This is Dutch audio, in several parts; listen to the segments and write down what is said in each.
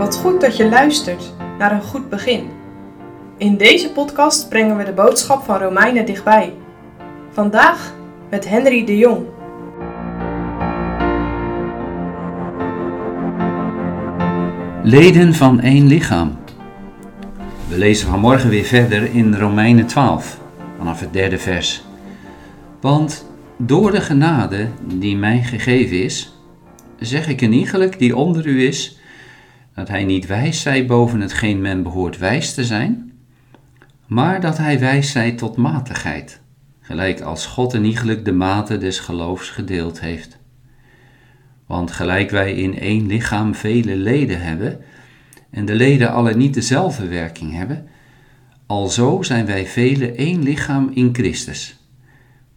Wat goed dat je luistert naar een goed begin. In deze podcast brengen we de boodschap van Romeinen dichtbij. Vandaag met Henry de Jong. Leden van één lichaam. We lezen vanmorgen weer verder in Romeinen 12, vanaf het derde vers. Want door de genade die mij gegeven is, zeg ik een iegelijk die onder u is, dat hij niet wijs zij boven hetgeen men behoort wijs te zijn, maar dat hij wijs zij tot matigheid, gelijk als God iegelijk de mate des geloofs gedeeld heeft. Want gelijk wij in één lichaam vele leden hebben, en de leden alle niet dezelfde werking hebben, alzo zijn wij vele één lichaam in Christus.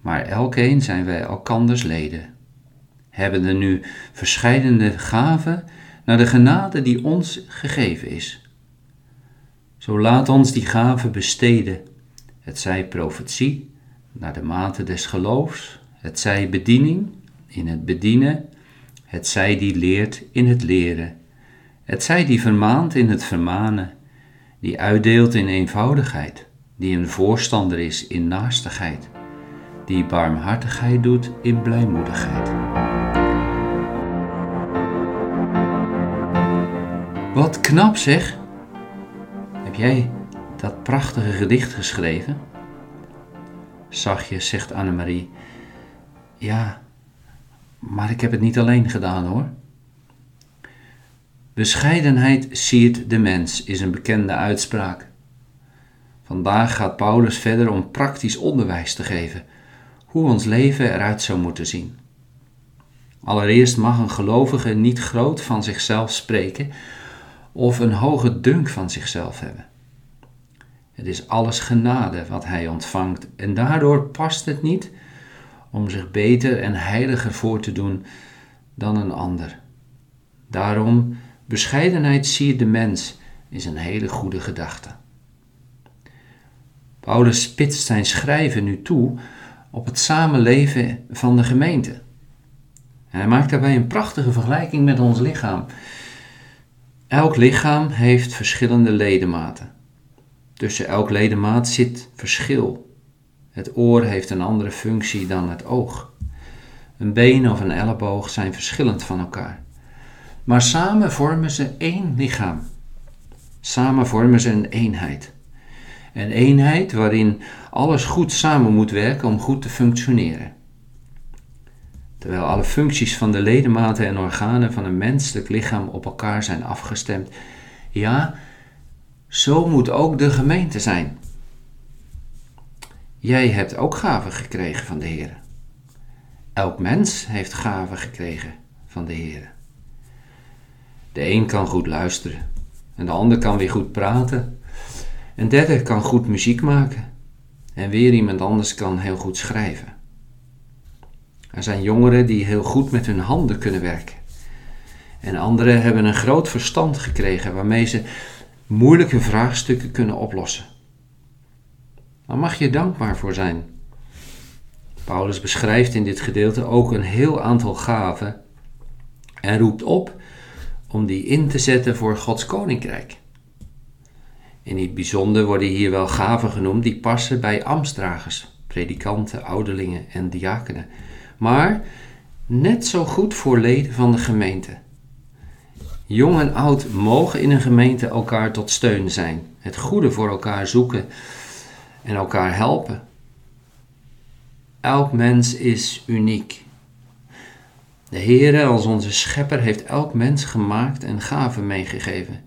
Maar elkeen zijn wij elkanders leden. Hebben er nu verscheidene gaven naar de genade die ons gegeven is. Zo laat ons die gaven besteden, het zij profetie, naar de mate des geloofs, het zij bediening, in het bedienen, het zij die leert in het leren, het zij die vermaant in het vermanen, die uitdeelt in eenvoudigheid, die een voorstander is in naastigheid, die barmhartigheid doet in blijmoedigheid. Wat knap zeg! Heb jij dat prachtige gedicht geschreven? Zachtjes zegt Annemarie. Ja, maar ik heb het niet alleen gedaan hoor. Bescheidenheid siert de mens, is een bekende uitspraak. Vandaag gaat Paulus verder om praktisch onderwijs te geven, hoe ons leven eruit zou moeten zien. Allereerst mag een gelovige niet groot van zichzelf spreken of een hoge dunk van zichzelf hebben. Het is alles genade wat hij ontvangt en daardoor past het niet om zich beter en heiliger voor te doen dan een ander. Daarom, bescheidenheid siert de mens is een hele goede gedachte. Paulus spitst zijn schrijven nu toe op het samenleven van de gemeente. En hij maakt daarbij een prachtige vergelijking met ons lichaam. Elk lichaam heeft verschillende ledematen. Tussen elk ledemaat zit verschil. Het oor heeft een andere functie dan het oog. Een been of een elleboog zijn verschillend van elkaar. Maar samen vormen ze één lichaam. Samen vormen ze een eenheid. Een eenheid waarin alles goed samen moet werken om goed te functioneren. Terwijl alle functies van de ledematen en organen van een menselijk lichaam op elkaar zijn afgestemd. Ja, zo moet ook de gemeente zijn. Jij hebt ook gaven gekregen van de Heer. Elk mens heeft gaven gekregen van de Heer. De een kan goed luisteren, en de ander kan weer goed praten. Een derde kan goed muziek maken, en weer iemand anders kan heel goed schrijven. Er zijn jongeren die heel goed met hun handen kunnen werken. En anderen hebben een groot verstand gekregen waarmee ze moeilijke vraagstukken kunnen oplossen. Daar mag je dankbaar voor zijn. Paulus beschrijft in dit gedeelte ook een heel aantal gaven en roept op om die in te zetten voor Gods koninkrijk. In het bijzonder worden hier wel gaven genoemd die passen bij ambtsdragers, predikanten, ouderlingen en diakenen maar net zo goed voor leden van de gemeente. Jong en oud mogen in een gemeente elkaar tot steun zijn, het goede voor elkaar zoeken en elkaar helpen. Elk mens is uniek. De Heere als onze schepper heeft elk mens gemaakt en gaven meegegeven.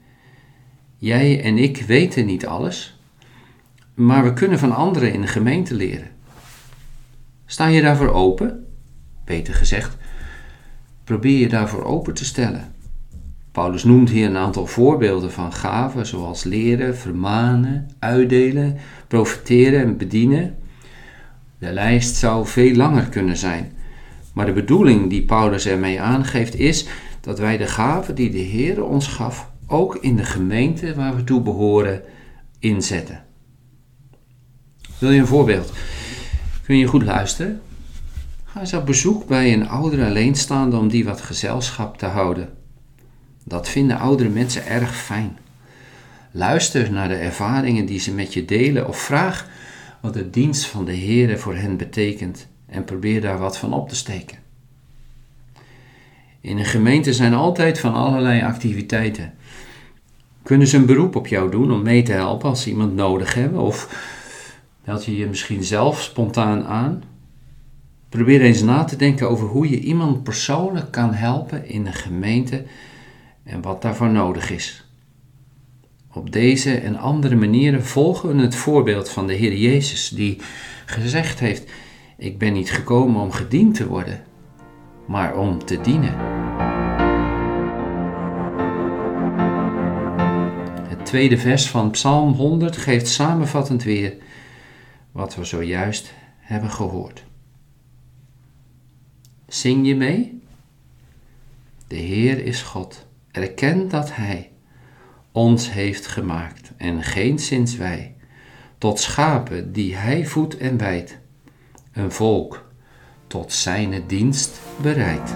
Jij en ik weten niet alles, maar we kunnen van anderen in de gemeente leren. Sta je daarvoor open? Beter gezegd, probeer je daarvoor open te stellen. Paulus noemt hier een aantal voorbeelden van gaven, zoals leren, vermanen, uitdelen, profiteren en bedienen. De lijst zou veel langer kunnen zijn, maar de bedoeling die Paulus ermee aangeeft is dat wij de gaven die de Heer ons gaf, ook in de gemeente waar we toe behoren, inzetten. Wil je een voorbeeld? Kun je goed luisteren? Ga eens op bezoek bij een oudere alleenstaande om die wat gezelschap te houden. Dat vinden oudere mensen erg fijn. Luister naar de ervaringen die ze met je delen of vraag wat de dienst van de Heer voor hen betekent en probeer daar wat van op te steken. In een gemeente zijn altijd van allerlei activiteiten. Kunnen ze een beroep op jou doen om mee te helpen als ze iemand nodig hebben? Of meld je je misschien zelf spontaan aan? Probeer eens na te denken over hoe je iemand persoonlijk kan helpen in een gemeente en wat daarvoor nodig is. Op deze en andere manieren volgen we het voorbeeld van de Heer Jezus, die gezegd heeft: Ik ben niet gekomen om gediend te worden, maar om te dienen. Het tweede vers van Psalm 100 geeft samenvattend weer wat we zojuist hebben gehoord. Zing je mee? De Heer is God. Erken dat Hij ons heeft gemaakt en geen sinds wij, tot schapen die Hij voedt en wijdt, een volk tot Zijne dienst bereid.